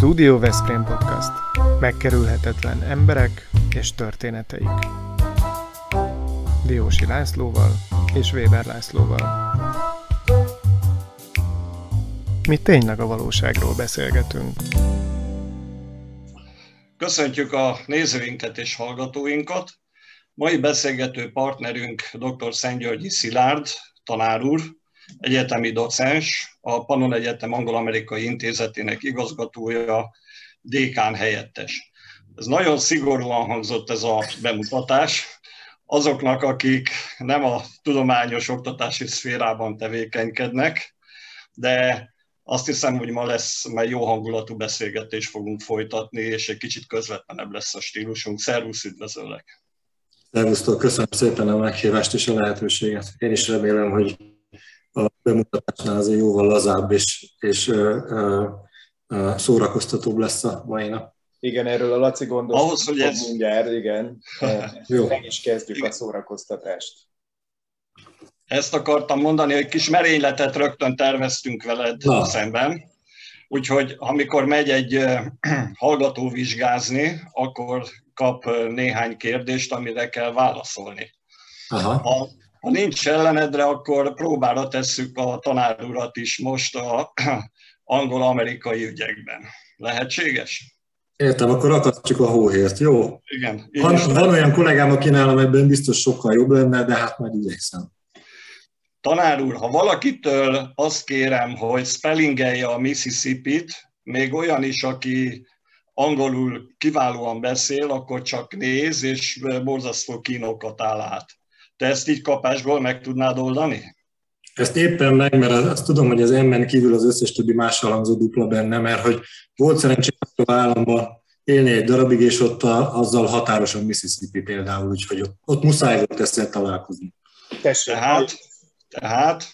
Studio Veszprém Podcast. Megkerülhetetlen emberek és történeteik. Diósi Lászlóval és Weber Lászlóval. Mi tényleg a valóságról beszélgetünk. Köszöntjük a nézőinket és hallgatóinkat. Mai beszélgető partnerünk dr. Szentgyörgyi Szilárd, tanár úr, egyetemi docens, a Pannon Egyetem Angol-Amerikai Intézetének igazgatója, dékán helyettes. Ez nagyon szigorúan hangzott ez a bemutatás. Azoknak, akik nem a tudományos oktatási szférában tevékenykednek, de azt hiszem, hogy ma lesz, mert jó hangulatú beszélgetés fogunk folytatni, és egy kicsit közvetlenebb lesz a stílusunk. Szervusz, üdvözöllek! Szervusztok, köszönöm szépen a meghívást és a lehetőséget. Én is remélem, hogy bemutatásnál azért jóval lazább és, és ö, ö, ö, szórakoztatóbb lesz a mai nap. Igen, erről a Laci gondos. Ahhoz, hogy ez... Mindjárt, igen. Jó. Meg is kezdjük igen. a szórakoztatást. Ezt akartam mondani, hogy kis merényletet rögtön terveztünk veled Na. szemben. Úgyhogy amikor megy egy hallgató vizsgázni, akkor kap néhány kérdést, amire kell válaszolni. Aha. Ha, ha nincs ellenedre, akkor próbára tesszük a tanár urat is most a angol-amerikai ügyekben. Lehetséges? Értem, akkor akasztjuk a hóhért, jó? Igen. Van, van olyan kollégám, aki nálam ebben biztos sokkal jobb lenne, de hát majd igyekszem. Tanár úr, ha valakitől azt kérem, hogy spellingelje a Mississippi-t, még olyan is, aki angolul kiválóan beszél, akkor csak néz, és borzasztó kínokat áll át. Te ezt így kapásból meg tudnád oldani? Ezt éppen meg, mert az- azt tudom, hogy az M-en kívül az összes többi mással hangzó dupla benne, mert hogy volt szerencsém a államban élni egy darabig, és ott a, azzal határosan Mississippi például, úgyhogy ott, ott muszáj volt ezzel találkozni. Tessék, Tehát, tehát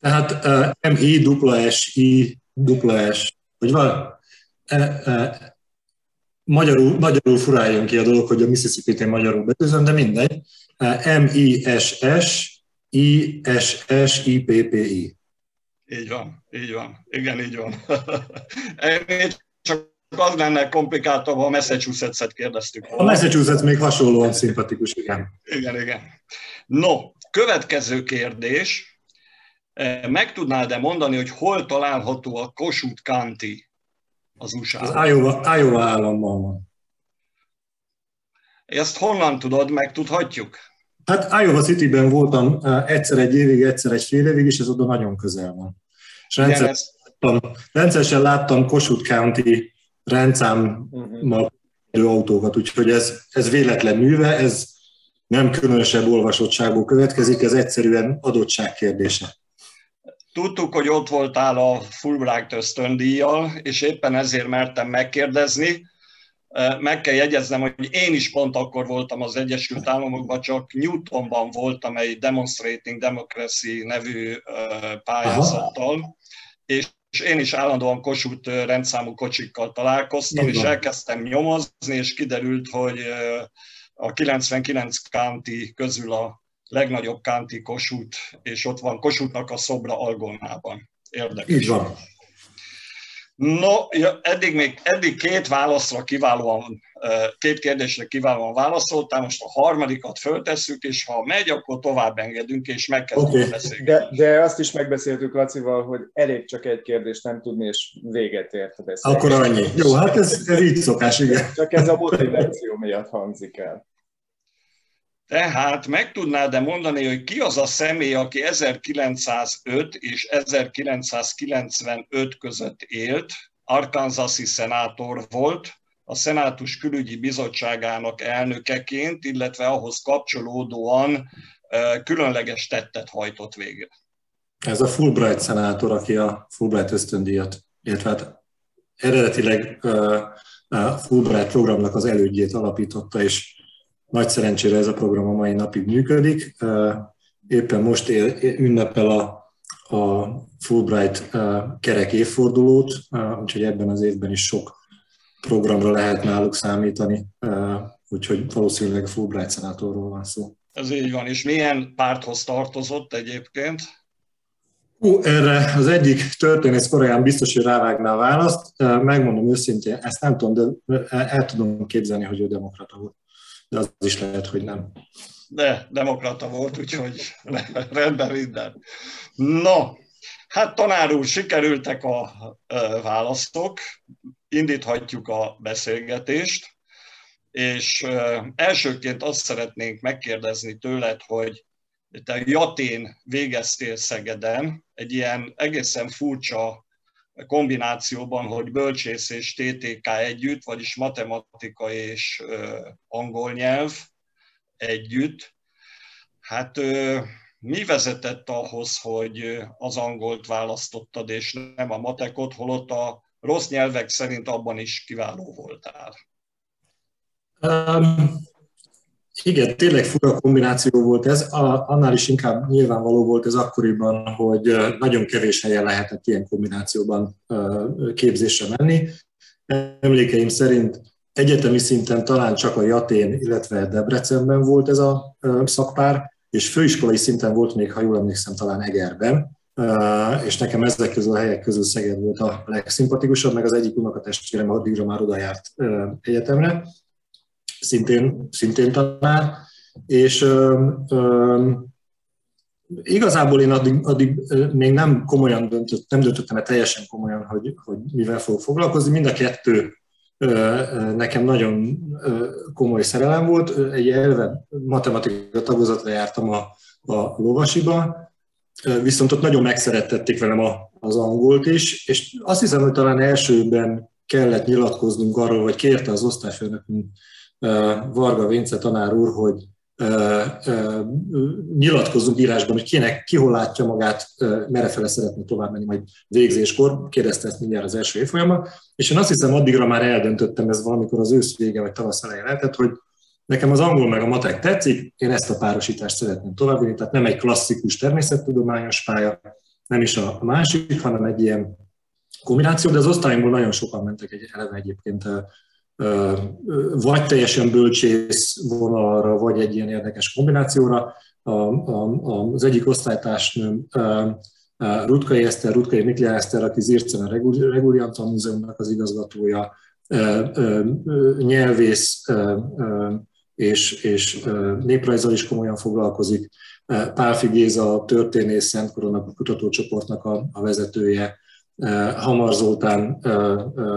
Tehát uh, MI, dupla S, I, dupla S, hogy van? Magyarul, magyarul furáljon ki a dolog, hogy a Mississippi-t én magyarul betűzöm, de mindegy. M-I-S-S, I-S-S, I-P-P-I. így van, így van. Igen, így van. Csak az lenne komplikáltabb, ha Massachusetts-et kérdeztük. A Massachusetts még hasonlóan szimpatikus, igen. Igen, igen. No, következő kérdés. Meg tudnád-e mondani, hogy hol található a Kossuth County az usa Az Iowa, Iowa államban van. Ezt honnan tudod, megtudhatjuk? Hát Iowa City-ben voltam uh, egyszer egy évig, egyszer egy fél évig, és ez oda nagyon közel van. És Igen, rendszer, ezt, láttam, rendszeresen láttam Kossuth County rendszámmal uh-huh. autókat, úgyhogy ez, ez véletlen műve, ez nem különösebb olvasottságból következik, ez egyszerűen adottság kérdése. Tudtuk, hogy ott voltál a Fulbright ösztöndíjjal, és éppen ezért mertem megkérdezni. Meg kell jegyeznem, hogy én is pont akkor voltam az Egyesült Államokban, csak Newtonban voltam egy Demonstrating Democracy nevű pályázattal, és és én is állandóan Kossuth rendszámú kocsikkal találkoztam, és elkezdtem nyomozni, és kiderült, hogy a 99 county közül a legnagyobb county Kossuth, és ott van Kossuthnak a szobra Algonában. Érdekes. Így van. No, ja, eddig még eddig két válaszra kiválóan, két kérdésre kiválóan válaszoltál, most a harmadikat föltesszük, és ha megy, akkor tovább engedünk, és megkezdjük Oké. a beszélgetést. De, de azt is megbeszéltük Lacival, hogy elég csak egy kérdést nem tudni, és véget ért a beszélgetés. Akkor annyi. Jó, hát ez, ez így szokás, igen. Csak ez a motiváció miatt hangzik el. Tehát meg tudnád-e mondani, hogy ki az a személy, aki 1905 és 1995 között élt, Arkansasi szenátor volt, a Szenátus Külügyi Bizottságának elnökeként, illetve ahhoz kapcsolódóan különleges tettet hajtott végre. Ez a Fulbright szenátor, aki a Fulbright ösztöndíjat, illetve hát eredetileg a Fulbright programnak az elődjét alapította, és nagy szerencsére ez a program a mai napig működik. Éppen most él, ünnepel a, a Fulbright kerek évfordulót, úgyhogy ebben az évben is sok programra lehet náluk számítani, úgyhogy valószínűleg a Fulbright szenátorról van szó. Ez így van. És milyen párthoz tartozott egyébként? Hú, erre az egyik történész korábban biztos, hogy rávágná a választ. Megmondom őszintén, ezt nem tudom, de el tudom képzelni, hogy ő demokrata volt. De az is lehet, hogy nem. De, demokrata volt, úgyhogy rendben minden. No, hát tanár úr, sikerültek a választok, indíthatjuk a beszélgetést, és elsőként azt szeretnénk megkérdezni tőled, hogy te Jatén végeztél Szegeden, egy ilyen egészen furcsa kombinációban, hogy bölcsész és TTK együtt, vagyis matematika és angol nyelv együtt. Hát mi vezetett ahhoz, hogy az angolt választottad, és nem a matekot, holott a rossz nyelvek szerint abban is kiváló voltál? Um, igen, tényleg fura kombináció volt ez, annál is inkább nyilvánvaló volt ez akkoriban, hogy nagyon kevés helyen lehetett ilyen kombinációban képzésre menni. Emlékeim szerint egyetemi szinten talán csak a Jatén, illetve Debrecenben volt ez a szakpár, és főiskolai szinten volt még, ha jól emlékszem, talán Egerben, és nekem ezek közül a helyek közül Szeged volt a legszimpatikusabb, meg az egyik unokatestvérem addigra már oda járt egyetemre szintén, szintén tanár, és ö, igazából én addig, addig még nem komolyan döntött, nem döntöttem el teljesen komolyan, hogy, hogy mivel fogok foglalkozni. Mind a kettő nekem nagyon komoly szerelem volt. Egy elve matematika tagozatra jártam a, a lovasiba, viszont ott nagyon megszerettették velem a, az angolt is, és azt hiszem, hogy talán elsőben kellett nyilatkoznunk arról, vagy kérte az osztályfőnökünk Varga Vince tanár úr, hogy nyilatkozzunk írásban, hogy kinek, ki hol látja magát, merre fele szeretne tovább menni majd végzéskor, kérdezte ezt mindjárt az első évfolyamban, és én azt hiszem addigra már eldöntöttem, ez valamikor az ősz vége vagy tavasz elején lehetett, hogy nekem az angol meg a matek tetszik, én ezt a párosítást szeretném továbbvinni, tehát nem egy klasszikus természettudományos pálya, nem is a másik, hanem egy ilyen kombináció, de az osztályomból nagyon sokan mentek egy eleve egyébként vagy teljesen bölcsész vonalra, vagy egy ilyen érdekes kombinációra. Az egyik osztálytársnőm Rutkai Eszter, Rutkai Miklia Eszter, aki Zircen a Reguliantal Múzeumnak az igazgatója, nyelvész és, és néprajzzal is komolyan foglalkozik. Pálfi Géza, a történész Szent Korona kutatócsoportnak a, a vezetője, Hamar Zoltán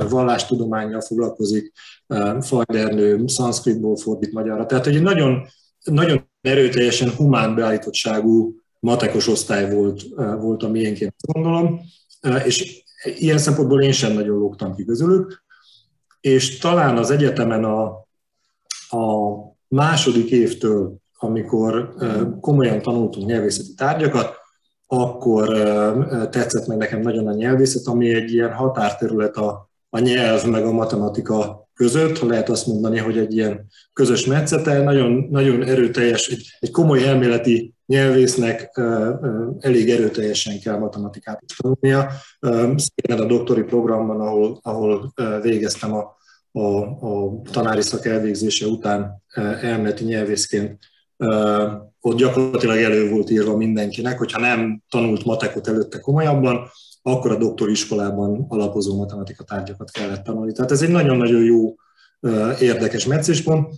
vallástudományjal foglalkozik, Fajdernő szanszkritból fordít magyarra. Tehát egy nagyon, nagyon erőteljesen humán beállítottságú matekos osztály volt, volt a miénként, gondolom, és ilyen szempontból én sem nagyon lógtam ki közülük, és talán az egyetemen a, a második évtől, amikor komolyan tanultunk nyelvészeti tárgyakat, akkor tetszett meg nekem nagyon a nyelvészet, ami egy ilyen határterület a, a nyelv meg a matematika között, ha lehet azt mondani, hogy egy ilyen közös metszete, nagyon, nagyon erőteljes, egy, egy komoly elméleti nyelvésznek elég erőteljesen kell matematikát is tanulnia. Szépen a doktori programban, ahol, ahol végeztem a, a, a tanári szak elvégzése után elméleti nyelvészként ott gyakorlatilag elő volt írva mindenkinek, hogyha nem tanult matekot előtte komolyabban, akkor a doktoriskolában alapozó matematika tárgyakat kellett tanulni. Tehát ez egy nagyon-nagyon jó, érdekes meccéspont.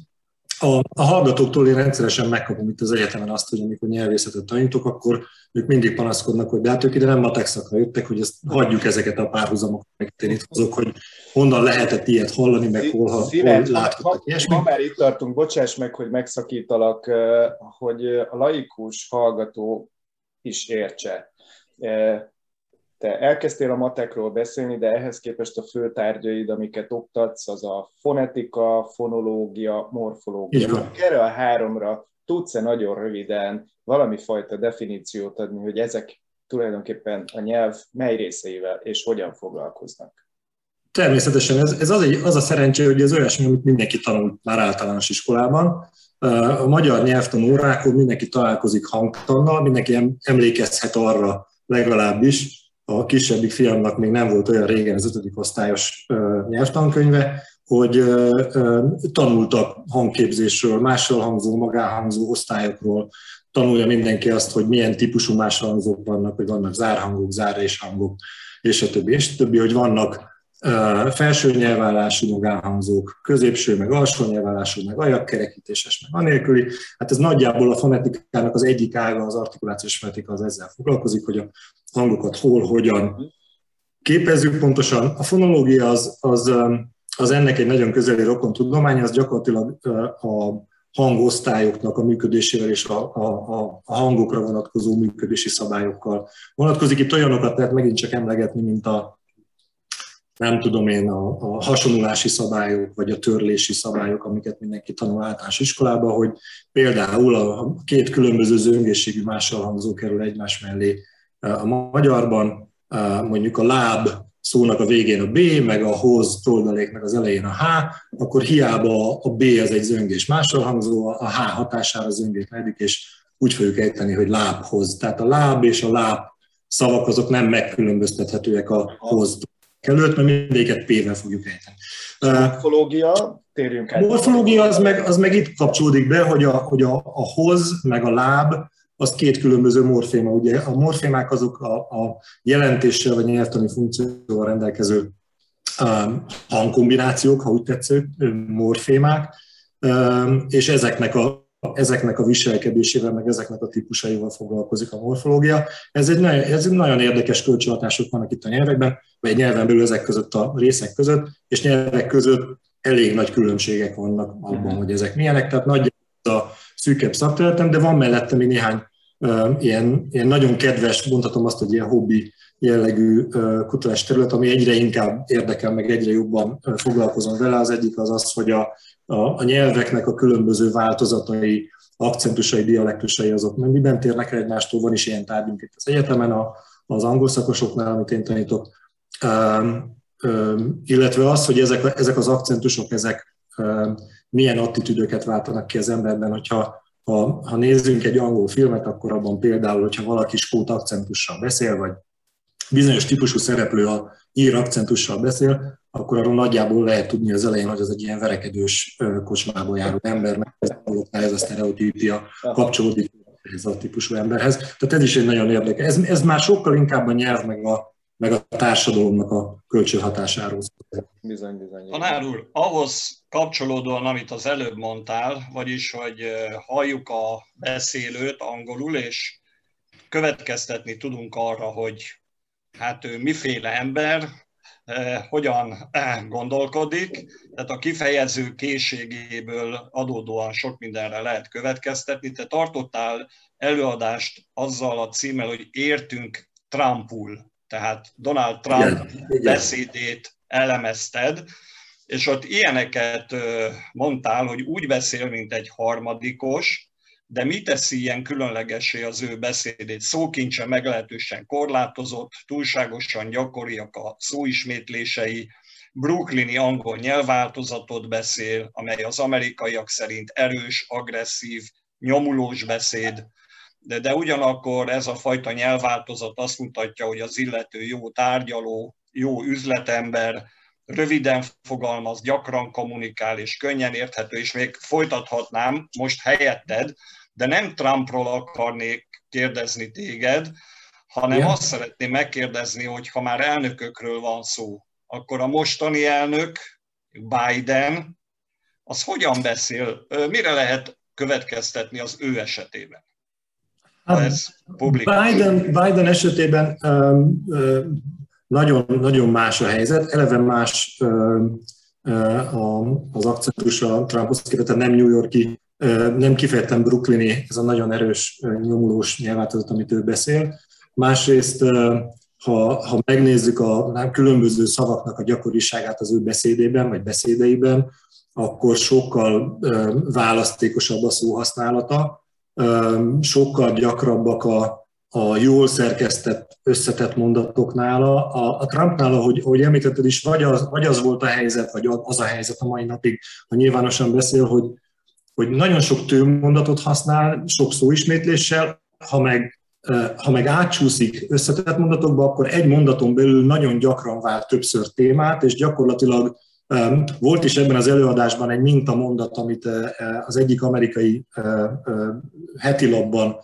A, a hallgatóktól én rendszeresen megkapom itt az egyetemen azt, hogy amikor nyelvészetet tanítok, akkor ők mindig panaszkodnak, hogy de hát ők ide nem matek szakra jöttek, hogy ezt hagyjuk ezeket a párhuzamokat, meg én itt hozok, hogy honnan lehetett ilyet hallani, meg hol, hol, hol láthattak. Ma már itt tartunk, bocsáss meg, hogy megszakítalak, hogy a laikus hallgató is értse te elkezdtél a matekról beszélni, de ehhez képest a fő tárgyaid, amiket oktatsz, az a fonetika, fonológia, morfológia. Erre a háromra tudsz-e nagyon röviden valami fajta definíciót adni, hogy ezek tulajdonképpen a nyelv mely részeivel és hogyan foglalkoznak? Természetesen ez, ez az, egy, az a szerencsé, hogy ez olyasmi, amit mindenki tanult már általános iskolában. A magyar nyelvtan órákon mindenki találkozik hangtannal, mindenki emlékezhet arra legalábbis, a kisebbik fiamnak még nem volt olyan régen az ötödik osztályos nyelvtankönyve, hogy tanultak hangképzésről, mással hangzó, magáhangzó osztályokról, tanulja mindenki azt, hogy milyen típusú más hangzók vannak, hogy vannak zárhangok, zárréshangok, és a többi, és a többi, hogy vannak felső nyelvállású magánhangzók, középső, meg alsó nyelvállású, meg ajakkerekítéses, meg anélküli. Hát ez nagyjából a fonetikának az egyik ága, az artikulációs fonetika az ezzel foglalkozik, hogy a hangokat hol, hogyan képezzük pontosan. A fonológia az, az, az ennek egy nagyon közeli rokon tudomány, az gyakorlatilag a hangosztályoknak a működésével és a, a, a hangokra vonatkozó működési szabályokkal vonatkozik. Itt olyanokat lehet megint csak emlegetni, mint a nem tudom én, a, a hasonlási szabályok, vagy a törlési szabályok, amiket mindenki tanul általános iskolában, hogy például a két különböző zöngészségű hangzó kerül egymás mellé a magyarban, mondjuk a láb szónak a végén a B, meg a hoz toldaléknak az elején a H, akkor hiába a B az egy zöngés hangzó, a H hatására zöngétlenik, és úgy fogjuk ejteni, hogy lábhoz. Tehát a láb és a láb szavak azok nem megkülönböztethetőek a hoz előtt, mert mindéket P-vel fogjuk ejteni. Morfológia, térjünk el. Morfológia az meg, az meg itt kapcsolódik be, hogy a, hogy a, a hoz, meg a láb, az két különböző morféma. Ugye a morfémák azok a, a jelentéssel vagy nyelvtani funkcióval rendelkező um, hangkombinációk, ha úgy tetsző, morfémák, um, és ezeknek a ezeknek a viselkedésével, meg ezeknek a típusaival foglalkozik a morfológia. Ez egy, nagyon, ez egy nagyon érdekes kölcsönhatások vannak itt a nyelvekben, vagy nyelven belül ezek között a részek között, és nyelvek között elég nagy különbségek vannak abban, hogy ezek milyenek, tehát nagy a szűkebb szakterületem, de van mellette még néhány ilyen, ilyen nagyon kedves, mondhatom azt, hogy ilyen hobbi jellegű kutatás terület, ami egyre inkább érdekel, meg egyre jobban foglalkozom vele. Az egyik az az, hogy a, a, a nyelveknek a különböző változatai, akcentusai, dialektusai azok mennyiben térnek el egymástól. Van is ilyen tárgyunk itt az egyetemen, a, az angol szakosoknál, amit én tanítok. Um, um, illetve az, hogy ezek, ezek az akcentusok, ezek um, milyen attitűdöket váltanak ki az emberben, hogyha ha, ha nézzünk egy angol filmet, akkor abban például, hogyha valaki skót akcentussal beszél, vagy bizonyos típusú szereplő a ír akcentussal beszél, akkor arról nagyjából lehet tudni az elején, hogy az egy ilyen verekedős kocsmából járó ember, mert ez a sztereotípia kapcsolódik ez a típusú emberhez. Tehát ez is egy nagyon érdekes. Ez, ez már sokkal inkább a nyelv meg a, meg a társadalomnak a kölcsönhatásáról. Bizony, bizony. Tanár úr, ahhoz kapcsolódóan, amit az előbb mondtál, vagyis, hogy halljuk a beszélőt angolul, és következtetni tudunk arra, hogy hát ő miféle ember, Eh, hogyan eh, gondolkodik, tehát a kifejező készségéből adódóan sok mindenre lehet következtetni. Te tartottál előadást azzal a címmel, hogy értünk Trumpul, tehát Donald Trump igen, beszédét elemezted, és ott ilyeneket mondtál, hogy úgy beszél, mint egy harmadikos, de mi teszi ilyen különlegesé az ő beszédét? Szókincse meglehetősen korlátozott, túlságosan gyakoriak a szóismétlései, brooklyni angol nyelvváltozatot beszél, amely az amerikaiak szerint erős, agresszív, nyomulós beszéd, de, de ugyanakkor ez a fajta nyelvváltozat azt mutatja, hogy az illető jó tárgyaló, jó üzletember, röviden fogalmaz, gyakran kommunikál és könnyen érthető, és még folytathatnám most helyetted, de nem Trumpról akarnék kérdezni téged, hanem Igen. azt szeretném megkérdezni, hogy ha már elnökökről van szó, akkor a mostani elnök, Biden, az hogyan beszél, mire lehet következtetni az ő esetében? Hát, ez Biden, Biden esetében um, um, nagyon, nagyon más a helyzet, eleve más um, az akcentus a Trumphoz képest, nem New Yorki nem kifejezetten brooklyni, ez a nagyon erős nyomulós nyelvváltozat, amit ő beszél. Másrészt, ha, ha megnézzük a különböző szavaknak a gyakoriságát az ő beszédében, vagy beszédeiben, akkor sokkal választékosabb a szóhasználata, sokkal gyakrabbak a, a jól szerkesztett, összetett mondatok nála. A, a Trumpnál, ahogy, ahogy említetted is, vagy az, vagy az volt a helyzet, vagy az a helyzet a mai napig, ha nyilvánosan beszél, hogy hogy nagyon sok tőmondatot használ, sok szóismétléssel, ha meg, ha meg átcsúszik összetett mondatokba, akkor egy mondaton belül nagyon gyakran vált többször témát, és gyakorlatilag Volt is ebben az előadásban egy mintamondat, amit az egyik amerikai heti labban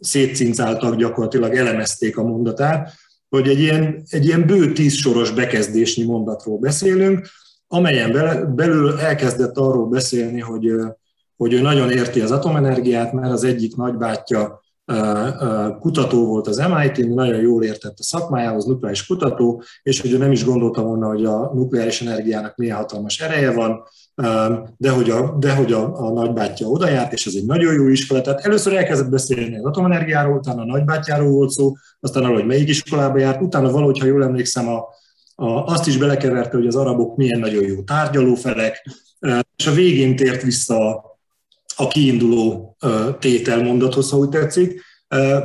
szétcincáltak, gyakorlatilag elemezték a mondatát, hogy egy ilyen, egy ilyen bő tíz soros bekezdésnyi mondatról beszélünk, amelyen belül elkezdett arról beszélni, hogy, hogy ő nagyon érti az atomenergiát, mert az egyik nagybátyja kutató volt az MIT, nagyon jól értett a szakmájához, nukleáris kutató, és hogy ő nem is gondolta volna, hogy a nukleáris energiának milyen hatalmas ereje van, de hogy a, de hogy a, a nagybátyja oda járt, és ez egy nagyon jó iskola. Tehát először elkezdett beszélni az atomenergiáról, utána a nagybátyjáról volt szó, aztán arról, hogy melyik iskolába járt, utána valahogy, ha jól emlékszem, a, a, azt is belekeverte, hogy az arabok milyen nagyon jó tárgyalófelek, és a végén tért vissza a kiinduló tételmondathoz, ha úgy tetszik.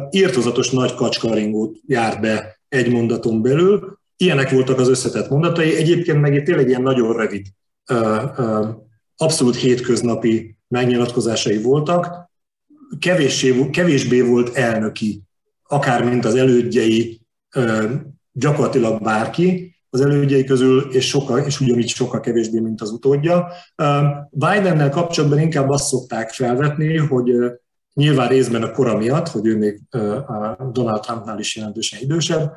Írtozatos nagy kacskaringót járt be egy mondaton belül. Ilyenek voltak az összetett mondatai. Egyébként meg tényleg ilyen nagyon rövid, abszolút hétköznapi megnyilatkozásai voltak. Kevéssé, kevésbé volt elnöki, akár mint az elődjei, gyakorlatilag bárki, az elődjei közül, és, sokkal, és ugyanígy sokkal kevésbé, mint az utódja. Bidennel kapcsolatban inkább azt szokták felvetni, hogy nyilván részben a kora miatt, hogy ő még Donald Trumpnál is jelentősen idősebb,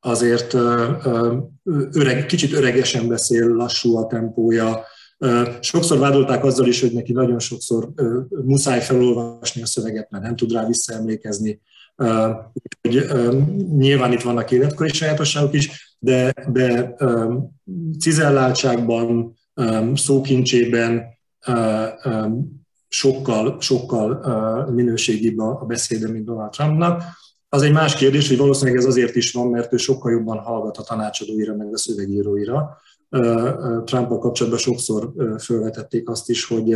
azért öreg, kicsit öregesen beszél, lassú a tempója, Sokszor vádolták azzal is, hogy neki nagyon sokszor muszáj felolvasni a szöveget, mert nem tud rá visszaemlékezni. Hogy nyilván itt vannak életkori sajátosságok is, de, de cizelláltságban, szókincsében sokkal, sokkal minőségibb a beszéde, mint Donald Trumpnak. Az egy más kérdés, hogy valószínűleg ez azért is van, mert ő sokkal jobban hallgat a tanácsadóira, meg a szövegíróira. Trumpal kapcsolatban sokszor felvetették azt is, hogy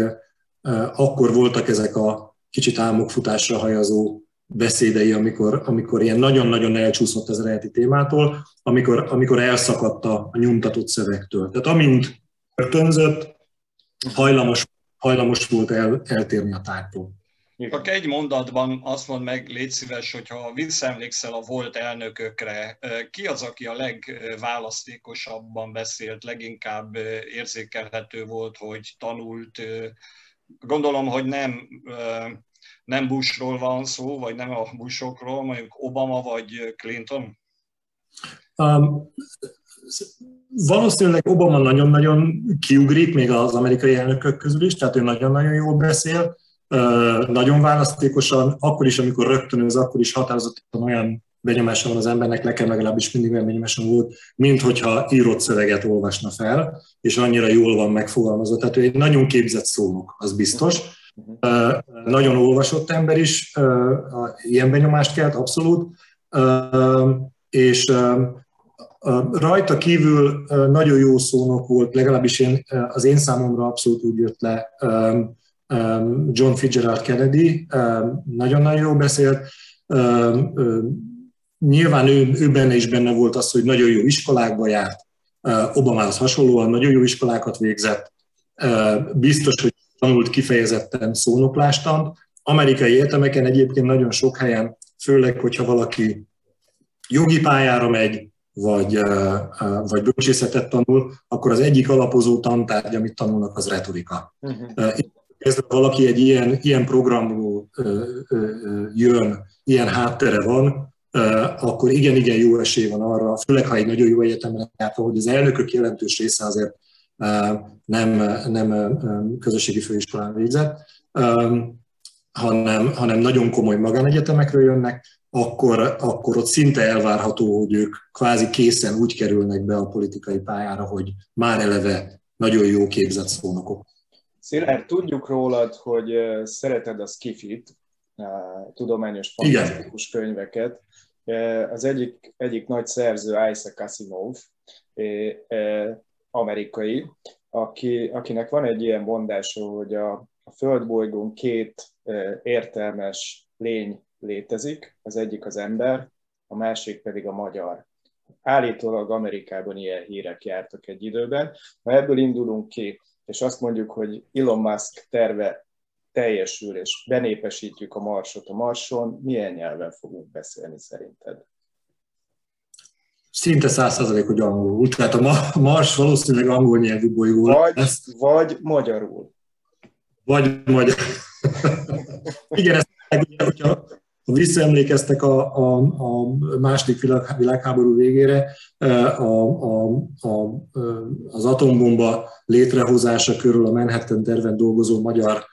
akkor voltak ezek a kicsit álmokfutásra hajazó beszédei, amikor, amikor ilyen nagyon-nagyon elcsúszott az eredeti témától, amikor, amikor elszakadt a nyomtatott szövegtől. Tehát amint tönzött, hajlamos, hajlamos volt el, eltérni a tártól. Csak egy mondatban azt mond meg, légy szíves, hogyha visszaemlékszel a volt elnökökre, ki az, aki a legválasztékosabban beszélt, leginkább érzékelhető volt, hogy tanult, gondolom, hogy nem, nem Bushról van szó, vagy nem a Bushokról, mondjuk Obama vagy Clinton? Um, valószínűleg Obama nagyon-nagyon kiugrik még az amerikai elnökök közül is, tehát ő nagyon-nagyon jól beszél, nagyon választékosan, akkor is, amikor rögtön az akkor is határozottan olyan benyomása van az embernek, nekem legalábbis mindig olyan benyomásom volt, mint hogyha írott szöveget olvasna fel, és annyira jól van megfogalmazott. Tehát ő egy nagyon képzett szónok, az biztos. Nagyon olvasott ember is, ilyen benyomást kelt, abszolút. És rajta kívül nagyon jó szónok volt, legalábbis én, az én számomra abszolút úgy jött le John Fitzgerald Kennedy, nagyon-nagyon jó beszélt. Nyilván ő, ő benne is benne volt az, hogy nagyon jó iskolákba járt, Obamához hasonlóan nagyon jó iskolákat végzett, biztos, hogy tanult kifejezetten szónoklástant. Amerikai egyetemeken egyébként nagyon sok helyen, főleg, hogyha valaki jogi pályára megy, vagy, vagy bölcsészetet tanul, akkor az egyik alapozó tantárgy, amit tanulnak, az retorika. Uh-huh kezdve valaki egy ilyen, ilyen programról jön, ilyen háttere van, akkor igen-igen jó esély van arra, főleg ha egy nagyon jó egyetemen járt, hogy az elnökök jelentős része azért nem, nem közösségi főiskolán végzett, hanem, hanem nagyon komoly magánegyetemekről jönnek, akkor, akkor ott szinte elvárható, hogy ők kvázi készen úgy kerülnek be a politikai pályára, hogy már eleve nagyon jó képzett szónokok. Szilárd, tudjuk rólad, hogy szereted a skifit, a tudományos fantasztikus könyveket. Az egyik, egyik nagy szerző Isaac Asimov, amerikai, aki, akinek van egy ilyen mondása, hogy a, a földbolygón két értelmes lény létezik, az egyik az ember, a másik pedig a magyar. Állítólag Amerikában ilyen hírek jártak egy időben. Ha ebből indulunk ki, és azt mondjuk, hogy Elon Musk terve teljesül, és benépesítjük a marsot a marson, milyen nyelven fogunk beszélni szerinted? Szinte száz hogy angolul. Tehát a Mars valószínűleg angol nyelvű bolygó vagy, lesz. Vagy magyarul. Vagy magyar. Igen, ezt hogyha visszaemlékeztek a, a, a második világ, világháború végére, a, a, a, az atombomba létrehozása körül a Manhattan terven dolgozó magyar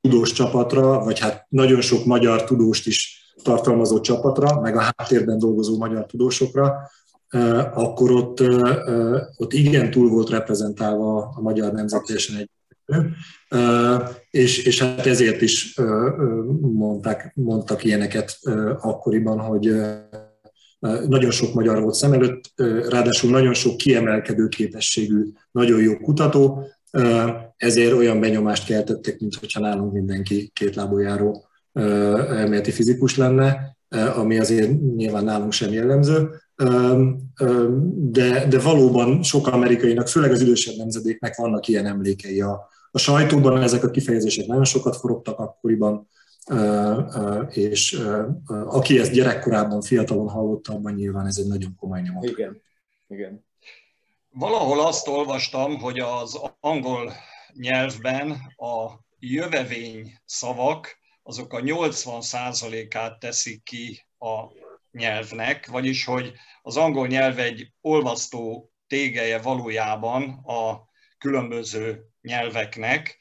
tudós csapatra, vagy hát nagyon sok magyar tudóst is tartalmazó csapatra, meg a háttérben dolgozó magyar tudósokra, akkor ott, ott igen túl volt reprezentálva a magyar nemzet teljesen egy és, és hát ezért is mondták, mondtak ilyeneket akkoriban, hogy nagyon sok magyar volt szem előtt, ráadásul nagyon sok kiemelkedő képességű, nagyon jó kutató, ezért olyan benyomást keltettek, mint hogyha nálunk mindenki két lábújáró elméleti fizikus lenne, ami azért nyilván nálunk sem jellemző, de, de valóban sok amerikainak, főleg az idősebb nemzedéknek vannak ilyen emlékei a, a sajtóban ezek a kifejezések nagyon sokat forogtak akkoriban, és aki ezt gyerekkorában, fiatalon hallotta, abban nyilván ez egy nagyon komoly nyomot. Igen, igen. Valahol azt olvastam, hogy az angol nyelvben a jövevény szavak azok a 80%-át teszik ki a nyelvnek, vagyis hogy az angol nyelv egy olvasztó tégeje valójában a különböző nyelveknek.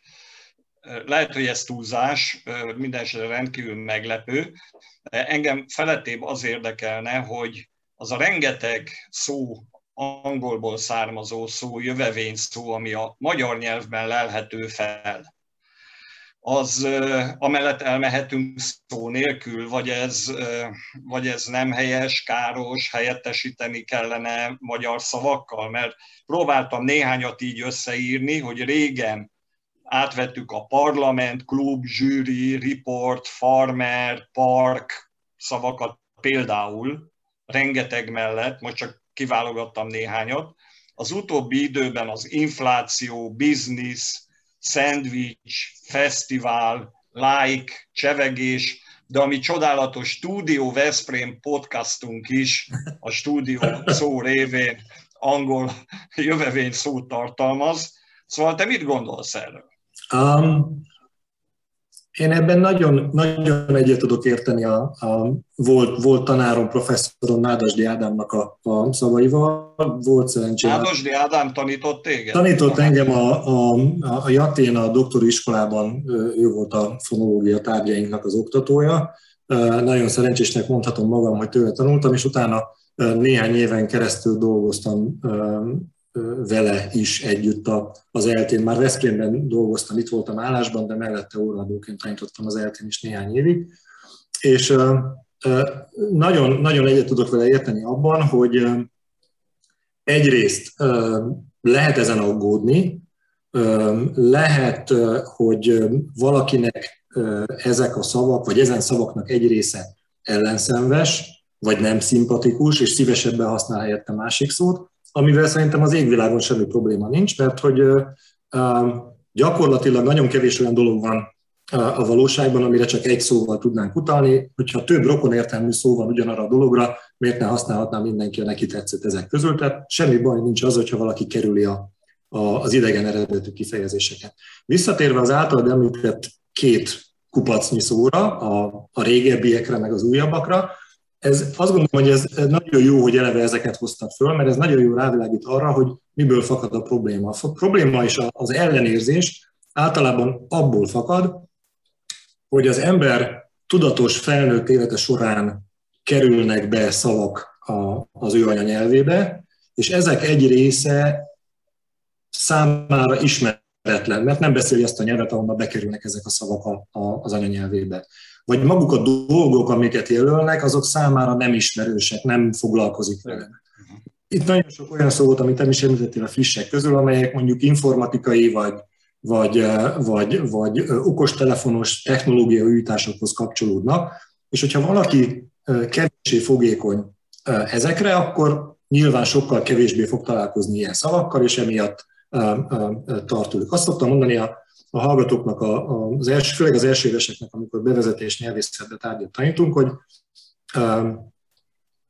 Lehet, hogy ez túlzás, mindenesetre rendkívül meglepő. Engem felettébb az érdekelne, hogy az a rengeteg szó, angolból származó szó, jövevény szó, ami a magyar nyelvben lelhető fel, az amellett elmehetünk szó nélkül, vagy ez, vagy ez nem helyes, káros, helyettesíteni kellene magyar szavakkal, mert próbáltam néhányat így összeírni, hogy régen átvettük a parlament, klub, zsűri, report, farmer, park szavakat például, rengeteg mellett, most csak kiválogattam néhányat. Az utóbbi időben az infláció, biznisz, szendvics, fesztivál, like, csevegés, de ami csodálatos Stúdió Veszprém podcastunk is a stúdió szó révén angol jövevény szót tartalmaz. Szóval te mit gondolsz erről? Um, én ebben nagyon, nagyon egyet tudok érteni a, a volt, volt tanárom, professzorom Nádasdi Ádámnak a, a szavaival. Volt szerencsém. Nádasdi Ádám tanított téged? Tanított engem a, a, a Jatén, a doktori iskolában, ő volt a fonológia tárgyainknak az oktatója. Nagyon szerencsésnek mondhatom magam, hogy tőle tanultam, és utána néhány éven keresztül dolgoztam vele is együtt az eltén. Már Veszprémben dolgoztam, itt voltam állásban, de mellette óraadóként tanítottam az eltén is néhány évig. És nagyon, nagyon egyet tudok vele érteni abban, hogy egyrészt lehet ezen aggódni, lehet, hogy valakinek ezek a szavak, vagy ezen szavaknak egy része ellenszenves, vagy nem szimpatikus, és szívesebben használ helyette másik szót, amivel szerintem az égvilágon semmi probléma nincs, mert hogy gyakorlatilag nagyon kevés olyan dolog van a valóságban, amire csak egy szóval tudnánk utalni. Hogyha több rokon értelmű szó van ugyanarra a dologra, miért ne használhatná mindenki a neki tetszett ezek közül. Tehát semmi baj nincs az, hogyha valaki kerüli a, a, az idegen eredetű kifejezéseket. Visszatérve az általad említett két kupacnyi szóra, a, a régebbiekre, meg az újabbakra, ez, azt gondolom, hogy ez nagyon jó, hogy eleve ezeket hoztak föl, mert ez nagyon jó rávilágít arra, hogy miből fakad a probléma. A probléma és az ellenérzés általában abból fakad, hogy az ember tudatos felnőtt élete során kerülnek be szavak az ő anyanyelvébe, és ezek egy része számára ismeretlen, mert nem beszéli azt a nyelvet, ahonnan bekerülnek ezek a szavak az anyanyelvébe vagy maguk a dolgok, amiket jelölnek, azok számára nem ismerősek, nem foglalkozik vele. Itt nagyon sok olyan szó volt, amit nem is említettél a frissek közül, amelyek mondjuk informatikai vagy, vagy, vagy, vagy okostelefonos technológiai újításokhoz kapcsolódnak, és hogyha valaki kevésbé fogékony ezekre, akkor nyilván sokkal kevésbé fog találkozni ilyen szavakkal, és emiatt tart tőlük. Azt szoktam mondani a a hallgatóknak, a, az első, főleg az első éveseknek, amikor bevezetés nyelvészetbe tárgyat tanítunk, hogy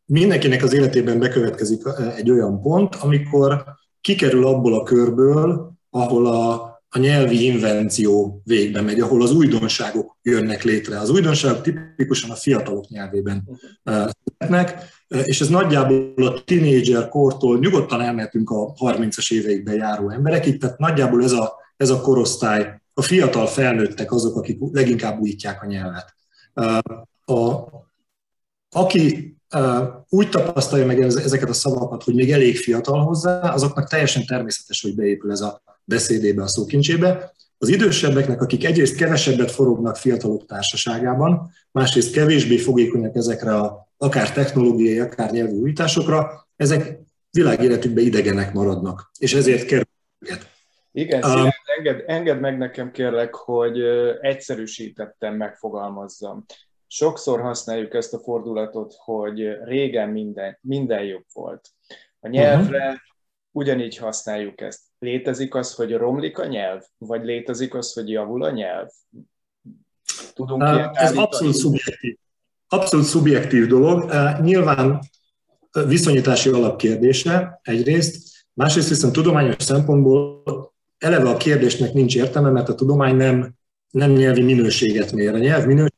mindenkinek az életében bekövetkezik egy olyan pont, amikor kikerül abból a körből, ahol a, a nyelvi invenció végbe megy, ahol az újdonságok jönnek létre. Az újdonságok tipikusan a fiatalok nyelvében születnek, és ez nagyjából a tinédzser kortól nyugodtan elmehetünk a 30-as éveikben járó emberekig, tehát nagyjából ez a, ez a korosztály, a fiatal felnőttek azok, akik leginkább újítják a nyelvet. A, aki úgy tapasztalja meg ezeket a szavakat, hogy még elég fiatal hozzá, azoknak teljesen természetes, hogy beépül ez a beszédébe, a szókincsébe. Az idősebbeknek, akik egyrészt kevesebbet forognak fiatalok társaságában, másrészt kevésbé fogékonyak ezekre a akár technológiai, akár nyelvi újításokra, ezek világéletükben idegenek maradnak, és ezért kerül őket. Igen, um, enged, enged meg nekem kérlek, hogy egyszerűsítettem megfogalmazzam. Sokszor használjuk ezt a fordulatot, hogy régen minden, minden jobb volt. A nyelvre uh-huh. ugyanígy használjuk ezt. Létezik az, hogy romlik a nyelv, vagy létezik az, hogy javul a nyelv? Tudunk uh, Ez abszolút szubjektív. Abszolút szubjektív dolog. Uh, nyilván viszonyítási alapkérdése egyrészt, másrészt viszont tudományos szempontból eleve a kérdésnek nincs értelme, mert a tudomány nem, nem nyelvi minőséget mér. A nyelv minőséget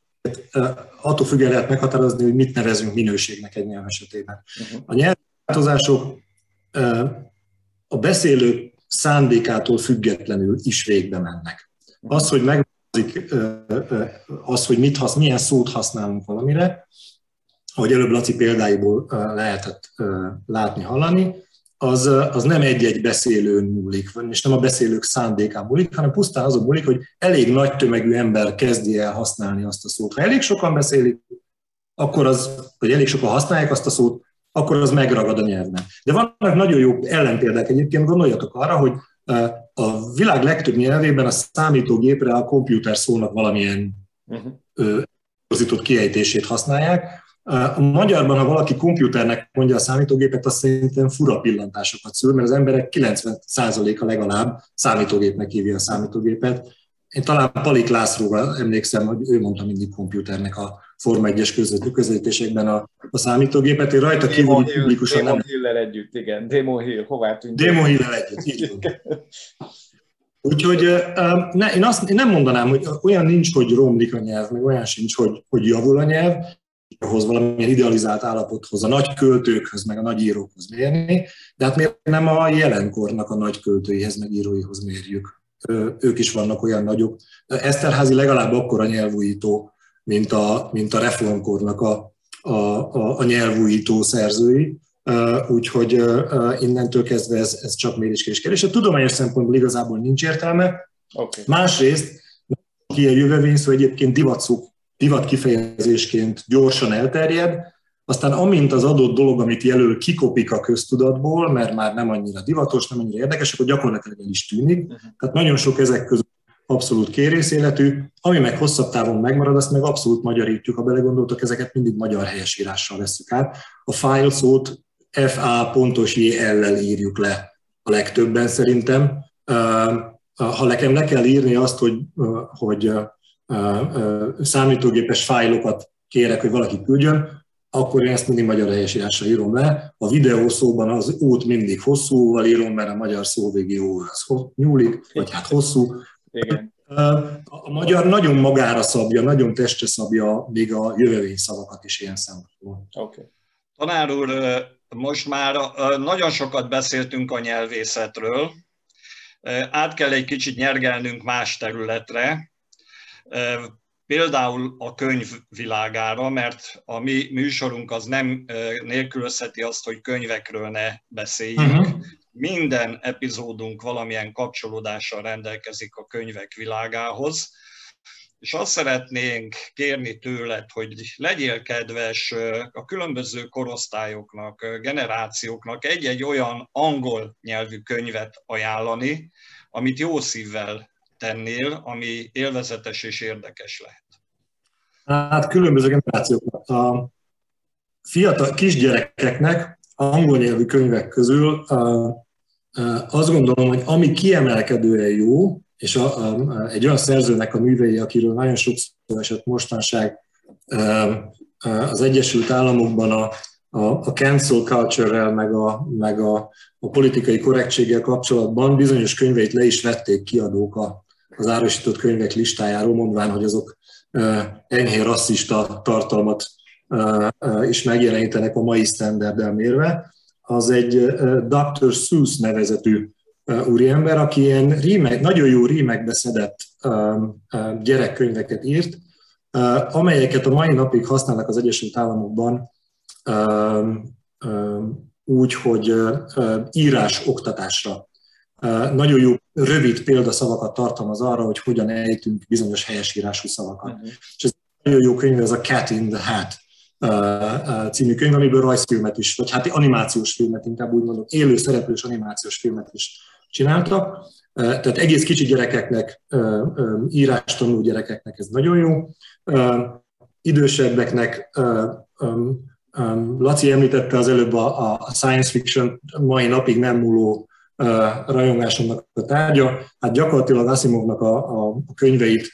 attól függően lehet meghatározni, hogy mit nevezünk minőségnek egy nyelv esetében. Uh-huh. A nyelvváltozások a beszélő szándékától függetlenül is végbe mennek. Uh-huh. Az, hogy megváltozik, az, hogy mit hasz, milyen szót használunk valamire, ahogy előbb Laci példáiból lehetett látni, hallani, az, az nem egy-egy beszélőn múlik, és nem a beszélők szándékán múlik, hanem pusztán azon múlik, hogy elég nagy tömegű ember kezdi el használni azt a szót. Ha elég sokan beszélik, akkor az, vagy elég sokan használják azt a szót, akkor az megragad a nyelvben. De vannak nagyon jó ellenpéldák egyébként, gondoljatok arra, hogy a világ legtöbb nyelvében a számítógépre a komputer szónak valamilyen uh-huh. kiejtését használják, a magyarban, ha valaki komputernek mondja a számítógépet, azt szerintem fura pillantásokat szül, mert az emberek 90%-a legalább számítógépnek hívja a számítógépet. Én talán Palik Lászlóval emlékszem, hogy ő mondta mindig komputernek a Forma 1-es közelítésekben a, a számítógépet, én rajta kívül publikusan nem... Hill-el együtt, igen. Demo Hill, hová tűnt? Demo Hill-el együtt, így Úgyhogy ne, én, azt, én nem mondanám, hogy olyan nincs, hogy romlik a nyelv, meg olyan sincs, hogy, hogy javul a nyelv hoz, valamilyen idealizált állapothoz, a nagy költőkhöz, meg a nagy írókhoz mérni, de hát miért nem a jelenkornak a nagy költőihez, meg íróihoz mérjük? Ők is vannak olyan nagyok. Eszterházi legalább akkora nyelvújító, mint a, mint a reformkornak a, a, a, a nyelvújító szerzői, úgyhogy innentől kezdve ez, ez csak méréskérés kérdés. A tudományos szempontból igazából nincs értelme. Okay. Másrészt, ki a jövővény szó egyébként divatszók divat kifejezésként gyorsan elterjed, aztán amint az adott dolog, amit jelöl, kikopik a köztudatból, mert már nem annyira divatos, nem annyira érdekes, akkor gyakorlatilag el is tűnik. Uh-huh. Tehát nagyon sok ezek között abszolút kérészéletű, ami meg hosszabb távon megmarad, azt meg abszolút magyarítjuk, ha belegondoltok, ezeket mindig magyar helyesírással veszük át. A file szót FA pontos JL-lel írjuk le a legtöbben szerintem. Ha nekem le kell írni azt, hogy, hogy számítógépes fájlokat kérek, hogy valaki küldjön, akkor én ezt mindig magyar helyesírásra írom le. A videó szóban az út mindig hosszúval írom, mert a magyar szó végi az nyúlik, vagy hát hosszú. Igen. A magyar nagyon magára szabja, nagyon testre szabja még a jövővény szavakat is ilyen szempontból. Okay. Tanár úr, most már nagyon sokat beszéltünk a nyelvészetről, át kell egy kicsit nyergelnünk más területre, például a könyv világára, mert a mi műsorunk az nem nélkülözheti azt, hogy könyvekről ne beszéljünk. Uh-huh. Minden epizódunk valamilyen kapcsolódással rendelkezik a könyvek világához, és azt szeretnénk kérni tőled, hogy legyél kedves a különböző korosztályoknak, generációknak egy-egy olyan angol nyelvű könyvet ajánlani, amit jó szívvel tennél, ami élvezetes és érdekes lehet? Hát különböző generációknak. A fiatal kisgyerekeknek angol nyelvű könyvek közül azt gondolom, hogy ami kiemelkedően jó, és a, a, egy olyan szerzőnek a művei, akiről nagyon sokszor esett mostanság az Egyesült Államokban a, a, a cancel culture-rel, meg, a, meg a, a politikai korrektséggel kapcsolatban bizonyos könyveit le is vették kiadók a, az árusított könyvek listájáról, mondván, hogy azok enyhén rasszista tartalmat is megjelenítenek a mai standarddel mérve. Az egy Dr. Seuss nevezetű úriember, aki ilyen rímek, nagyon jó rímekbe szedett gyerekkönyveket írt, amelyeket a mai napig használnak az Egyesült Államokban úgy, hogy írás oktatásra. Nagyon jó, rövid példaszavakat tartalmaz arra, hogy hogyan ejtünk bizonyos helyesírású szavakat. Uh-huh. És ez nagyon jó könyv, ez a Cat in the Hat című könyv, amiből rajzfilmet is, vagy hát animációs filmet, inkább úgy mondom, élő szereplős animációs filmet is csináltak. Tehát egész kicsi gyerekeknek, írástanuló gyerekeknek ez nagyon jó. Idősebbeknek, Laci említette az előbb a science fiction mai napig nem múló rajongásomnak a tárgya. Hát gyakorlatilag Asimovnak a, a könyveit,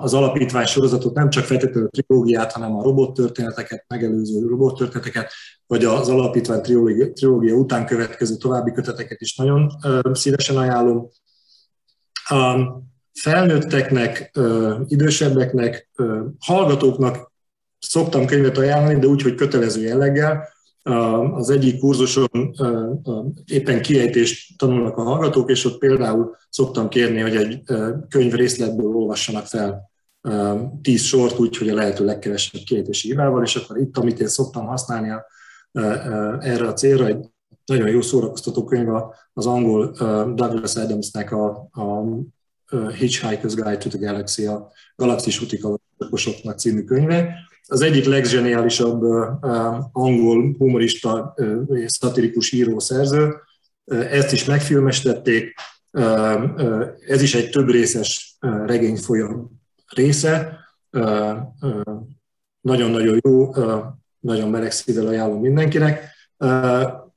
az alapítvány sorozatot, nem csak feltétlenül a trilógiát, hanem a robottörténeteket, megelőző robottörténeteket, vagy az alapítvány trilógia, trilógia után következő további köteteket is nagyon szívesen ajánlom. A felnőtteknek, idősebbeknek, hallgatóknak szoktam könyvet ajánlani, de úgy, hogy kötelező jelleggel, az egyik kurzuson éppen kiejtést tanulnak a hallgatók, és ott például szoktam kérni, hogy egy könyv részletből olvassanak fel tíz sort úgy, hogy a lehető legkevesebb kiejtési hibával, és akkor itt, amit én szoktam használni erre a célra, egy nagyon jó szórakoztató könyv az angol Douglas Adamsnek a, a Hitchhiker's Guide to the Galaxy, a Galaxis úti című könyve, az egyik legzseniálisabb angol humorista és szatirikus író szerző. Ezt is megfilmestették. Ez is egy több részes regényfolyam része. Nagyon-nagyon jó, nagyon meleg szívvel ajánlom mindenkinek.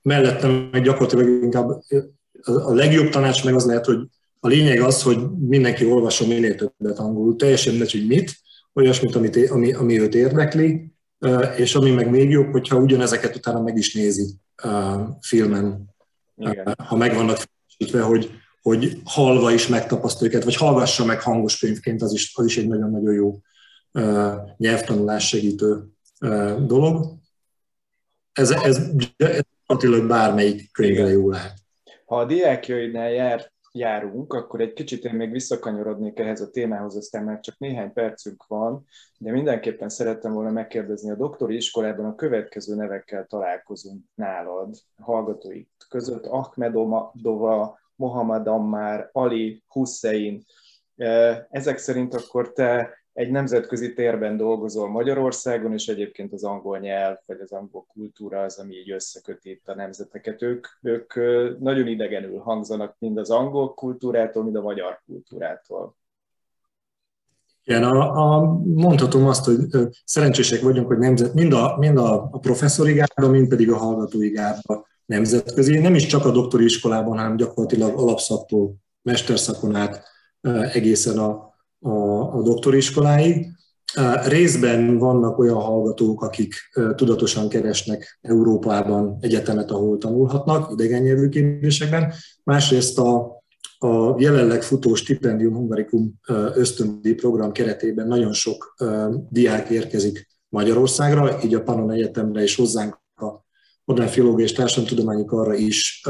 Mellettem meg gyakorlatilag inkább a legjobb tanács meg az lehet, hogy a lényeg az, hogy mindenki olvasson minél többet angolul, teljesen mindegy, hogy mit, olyasmit, amit, ami, ami őt érdekli, és ami meg még jobb, hogyha ugyanezeket utána meg is nézi filmen, Igen. ha meg vannak felesítve, hogy, hogy halva is megtapaszt őket, vagy hallgassa meg hangos könyvként, az is, az is egy nagyon-nagyon jó nyelvtanulás segítő dolog. Ez, ez, ez gyakorlatilag bármelyik könyvre jó lehet. Ha a diákjaidnál járt járunk, akkor egy kicsit én még visszakanyarodnék ehhez a témához, aztán már csak néhány percünk van, de mindenképpen szerettem volna megkérdezni, a doktori iskolában a következő nevekkel találkozunk nálad, hallgatóik között, Ahmedova, Mohamed Ammar, Ali, Hussein. Ezek szerint akkor te egy nemzetközi térben dolgozol Magyarországon, és egyébként az angol nyelv, vagy az angol kultúra az, ami így összeköti itt a nemzeteket. Ők, ők nagyon idegenül hangzanak mind az angol kultúrától, mind a magyar kultúrától. Igen, a, a, mondhatom azt, hogy szerencsések vagyunk, hogy nemzet, mind a, mind a, a professzori gárda, mind pedig a hallgatói gárda nemzetközi. Nem is csak a doktori iskolában, hanem gyakorlatilag alapszaktól, mesterszakon át egészen a, a, a doktoriskoláig. Részben vannak olyan hallgatók, akik tudatosan keresnek Európában egyetemet, ahol tanulhatnak idegen nyelvű kérdésekben. Másrészt a, a jelenleg futó Stipendium Hungarikum ösztöndi program keretében nagyon sok diák érkezik Magyarországra, így a Pannon Egyetemre és hozzánk a modern filológia és társadalomtudományi arra is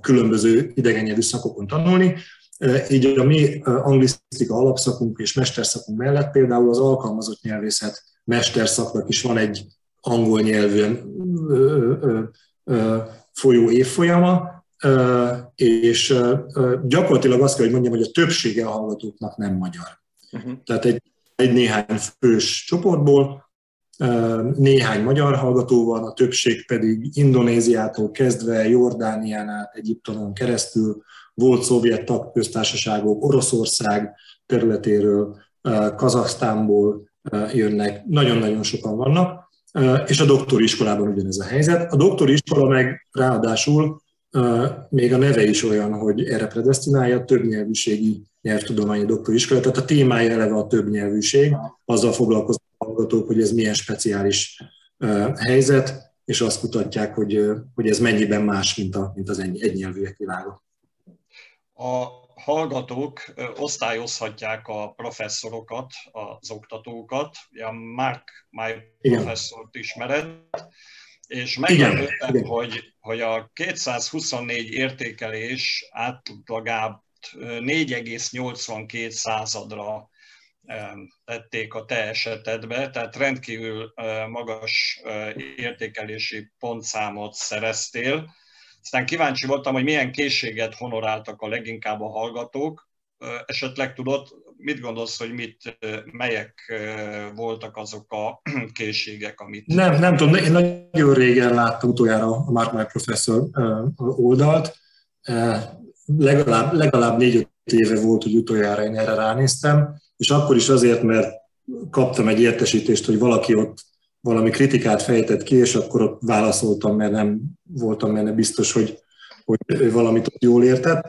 különböző nyelvű szakokon tanulni. Így a mi anglisztika alapszakunk és mesterszakunk mellett például az alkalmazott nyelvészet mesterszaknak is van egy angol nyelvűen folyó évfolyama, és gyakorlatilag azt kell, hogy mondjam, hogy a többsége a hallgatóknak nem magyar. Uh-huh. Tehát egy, egy néhány fős csoportból, néhány magyar hallgató van, a többség pedig Indonéziától kezdve, Jordánián át, Egyiptomon keresztül, volt szovjet tagköztársaságok, Oroszország területéről, Kazaksztánból jönnek, nagyon-nagyon sokan vannak, és a doktori iskolában ugyanez a helyzet. A doktori iskola meg ráadásul még a neve is olyan, hogy erre predestinálja, többnyelvűségi nyelvtudományi doktori iskola, tehát a témája eleve a többnyelvűség, azzal foglalkoznak a hallgatók, hogy ez milyen speciális helyzet, és azt kutatják, hogy, hogy ez mennyiben más, mint, a, mint az egynyelvűek világa. A hallgatók osztályozhatják a professzorokat, az oktatókat. A Mark My professzort ismered, és meglepődtem, hogy, hogy a 224 értékelés átlagább 4,82 századra tették a te esetedbe, tehát rendkívül magas értékelési pontszámot szereztél. Aztán kíváncsi voltam, hogy milyen készséget honoráltak a leginkább a hallgatók. Esetleg tudod, mit gondolsz, hogy mit, melyek voltak azok a készségek, amit... Nem, nem tudom, én nagyon régen láttam utoljára a Mark My Professor oldalt. Legalább, legalább négy-öt éve volt, hogy utoljára én erre ránéztem, és akkor is azért, mert kaptam egy értesítést, hogy valaki ott valami kritikát fejtett ki, és akkor ott válaszoltam, mert nem voltam benne biztos, hogy, hogy ő valamit ott jól értett.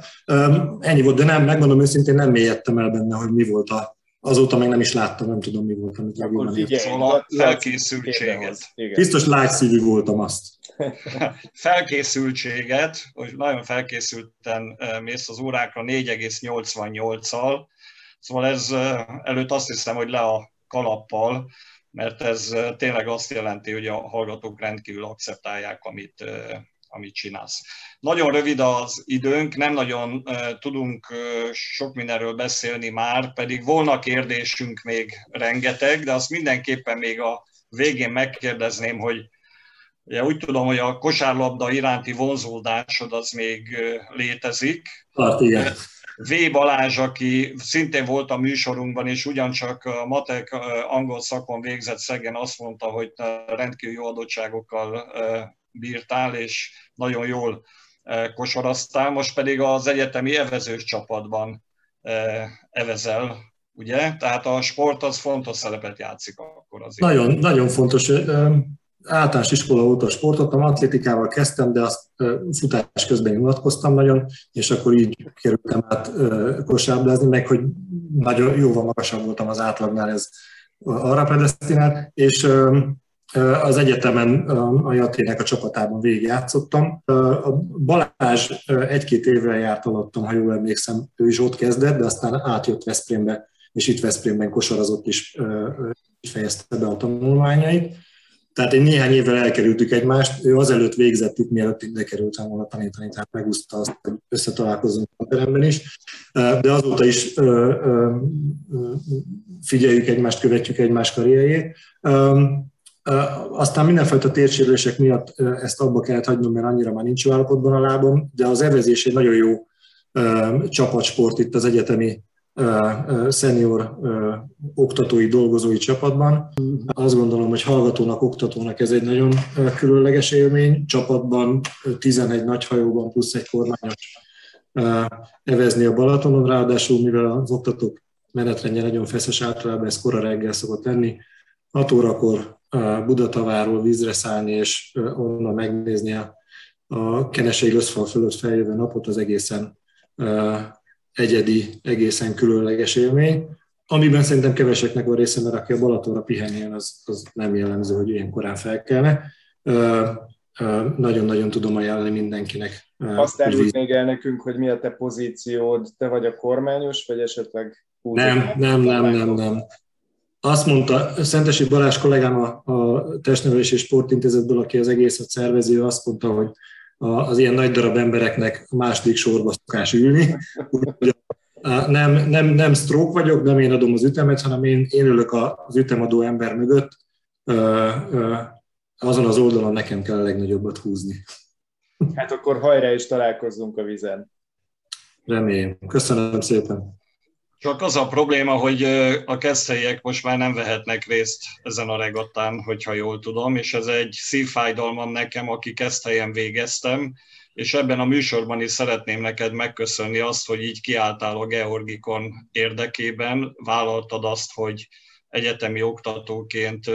Ennyi volt, de nem, megmondom őszintén, nem mélyedtem el benne, hogy mi volt a, azóta még nem is láttam, nem tudom, mi volt, amit értettem. Szóval a felkészültséget. Biztos lágyszívű voltam azt. felkészültséget, hogy nagyon felkészülten mész az órákra 4,88-al, szóval ez előtt azt hiszem, hogy le a kalappal, mert ez tényleg azt jelenti, hogy a hallgatók rendkívül akceptálják, amit, amit csinálsz. Nagyon rövid az időnk, nem nagyon tudunk sok mindenről beszélni már, pedig volna kérdésünk még rengeteg, de azt mindenképpen még a végén megkérdezném, hogy ugye úgy tudom, hogy a kosárlabda iránti vonzódásod az még létezik. Hát, igen. V. Balázs, aki szintén volt a műsorunkban, és ugyancsak matek angol szakon végzett Szegen azt mondta, hogy rendkívül jó adottságokkal bírtál, és nagyon jól kosaraztál, most pedig az egyetemi evezős csapatban evezel, ugye? Tehát a sport az fontos szerepet játszik akkor azért. Nagyon, nagyon fontos általános iskola óta sportoltam, atlétikával kezdtem, de azt futás közben unatkoztam nagyon, és akkor így kerültem át kosárlabdázni, meg hogy nagyon jóval magasabb voltam az átlagnál, ez arra predestinált, és az egyetemen a Jatének a csapatában végigjátszottam. A Balázs egy-két évre járt alattam, ha jól emlékszem, ő is ott kezdett, de aztán átjött Veszprémbe, és itt Veszprémben kosarazott is, fejezte be a tanulmányait tehát egy néhány évvel elkerültük egymást, ő azelőtt végzett itt, mielőtt ide kerültem volna tanítani, tehát megúszta azt, hogy összetalálkozunk a teremben is. De azóta is figyeljük egymást, követjük egymás karrierjét. Aztán mindenfajta térsérülések miatt ezt abba kellett hagynom, mert annyira már nincs jó állapotban a lábom, de az evezés egy nagyon jó csapatsport itt az egyetemi szenior oktatói, dolgozói csapatban. Azt gondolom, hogy hallgatónak, oktatónak ez egy nagyon különleges élmény. Csapatban 11 nagy plusz egy kormányos evezni a Balatonon, ráadásul mivel az oktatók menetrendje nagyon feszes, általában ez kora reggel szokott lenni, 6 órakor Budataváról vízre szállni, és onnan megnézni a, a Kenesei Löszfal fölött feljövő napot, az egészen egyedi, egészen különleges élmény, amiben szerintem keveseknek van része, mert aki a Balatonra pihenjen, az, az nem jellemző, hogy ilyen korán felkelne. Nagyon-nagyon tudom ajánlani mindenkinek. Azt árult még el nekünk, hogy mi a te pozíciód, te vagy a kormányos, vagy esetleg... Nem, nem, nem, nem, nem. Azt mondta, Szentesi Balázs kollégám a, a Testnevelés és Sportintézetből, aki az egészet szervező, azt mondta, hogy az ilyen nagy darab embereknek második sorba szokás ülni. Úgyhogy nem, nem, nem stroke vagyok, nem én adom az ütemet, hanem én, én ülök az ütemadó ember mögött, azon az oldalon nekem kell a legnagyobbat húzni. Hát akkor hajrá is találkozzunk a vizen. Remélem. Köszönöm szépen. Csak az a probléma, hogy a keszthelyek most már nem vehetnek részt ezen a regattán, hogyha jól tudom, és ez egy szívfájdalmam nekem, aki keszthelyen végeztem, és ebben a műsorban is szeretném neked megköszönni azt, hogy így kiálltál a Georgikon érdekében, vállaltad azt, hogy egyetemi oktatóként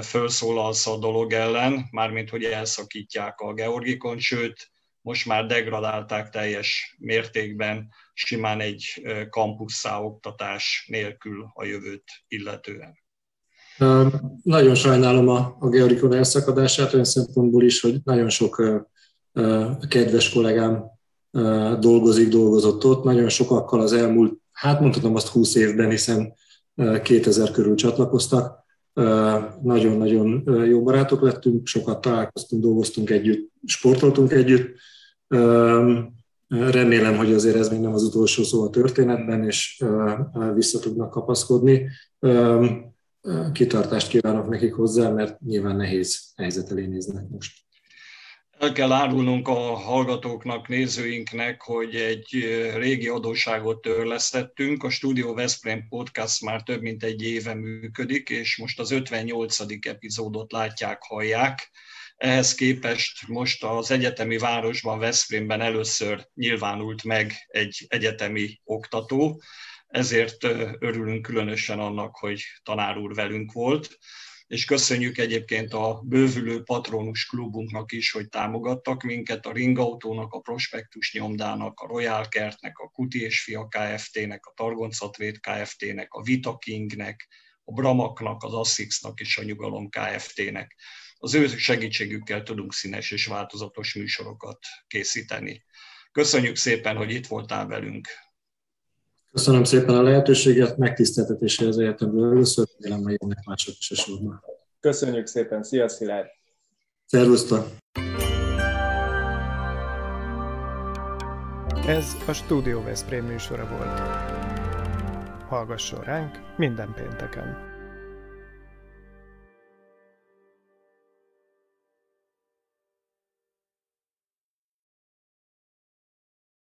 felszólalsz a dolog ellen, mármint hogy elszakítják a Georgikon, sőt, most már degradálták teljes mértékben simán egy kampusszá oktatás nélkül a jövőt illetően. Nagyon sajnálom a, a Georgikon elszakadását, olyan szempontból is, hogy nagyon sok kedves kollégám dolgozik, dolgozott ott, nagyon sokakkal az elmúlt, hát mondhatom azt 20 évben, hiszen 2000 körül csatlakoztak. Nagyon-nagyon jó barátok lettünk, sokat találkoztunk, dolgoztunk együtt, sportoltunk együtt. Remélem, hogy azért ez még nem az utolsó szó a történetben, és vissza tudnak kapaszkodni. Kitartást kívánok nekik hozzá, mert nyilván nehéz helyzet elé néznek most. El kell árulnunk a hallgatóknak, nézőinknek, hogy egy régi adóságot törlesztettünk. A Studio Veszprém Podcast már több mint egy éve működik, és most az 58. epizódot látják, hallják. Ehhez képest most az egyetemi városban, Veszprémben először nyilvánult meg egy egyetemi oktató, ezért örülünk különösen annak, hogy tanár úr velünk volt és köszönjük egyébként a bővülő patronus klubunknak is, hogy támogattak minket, a Ringautónak, a Prospektus nyomdának, a Royal Kertnek, a Kuti és Fia Kft-nek, a Targoncatrét Kft-nek, a Vita Kingnek, a Bramaknak, az Assixnak és a Nyugalom Kft-nek. Az ő segítségükkel tudunk színes és változatos műsorokat készíteni. Köszönjük szépen, hogy itt voltál velünk. Köszönöm szépen a lehetőséget, megtiszteltetésé az egyetemről először, remélem, hogy jönnek mások is a sorban. Köszönjük szépen, szia Szilárd! Szervusztok! Ez a Studio Veszprém műsora volt. Hallgasson ránk minden pénteken!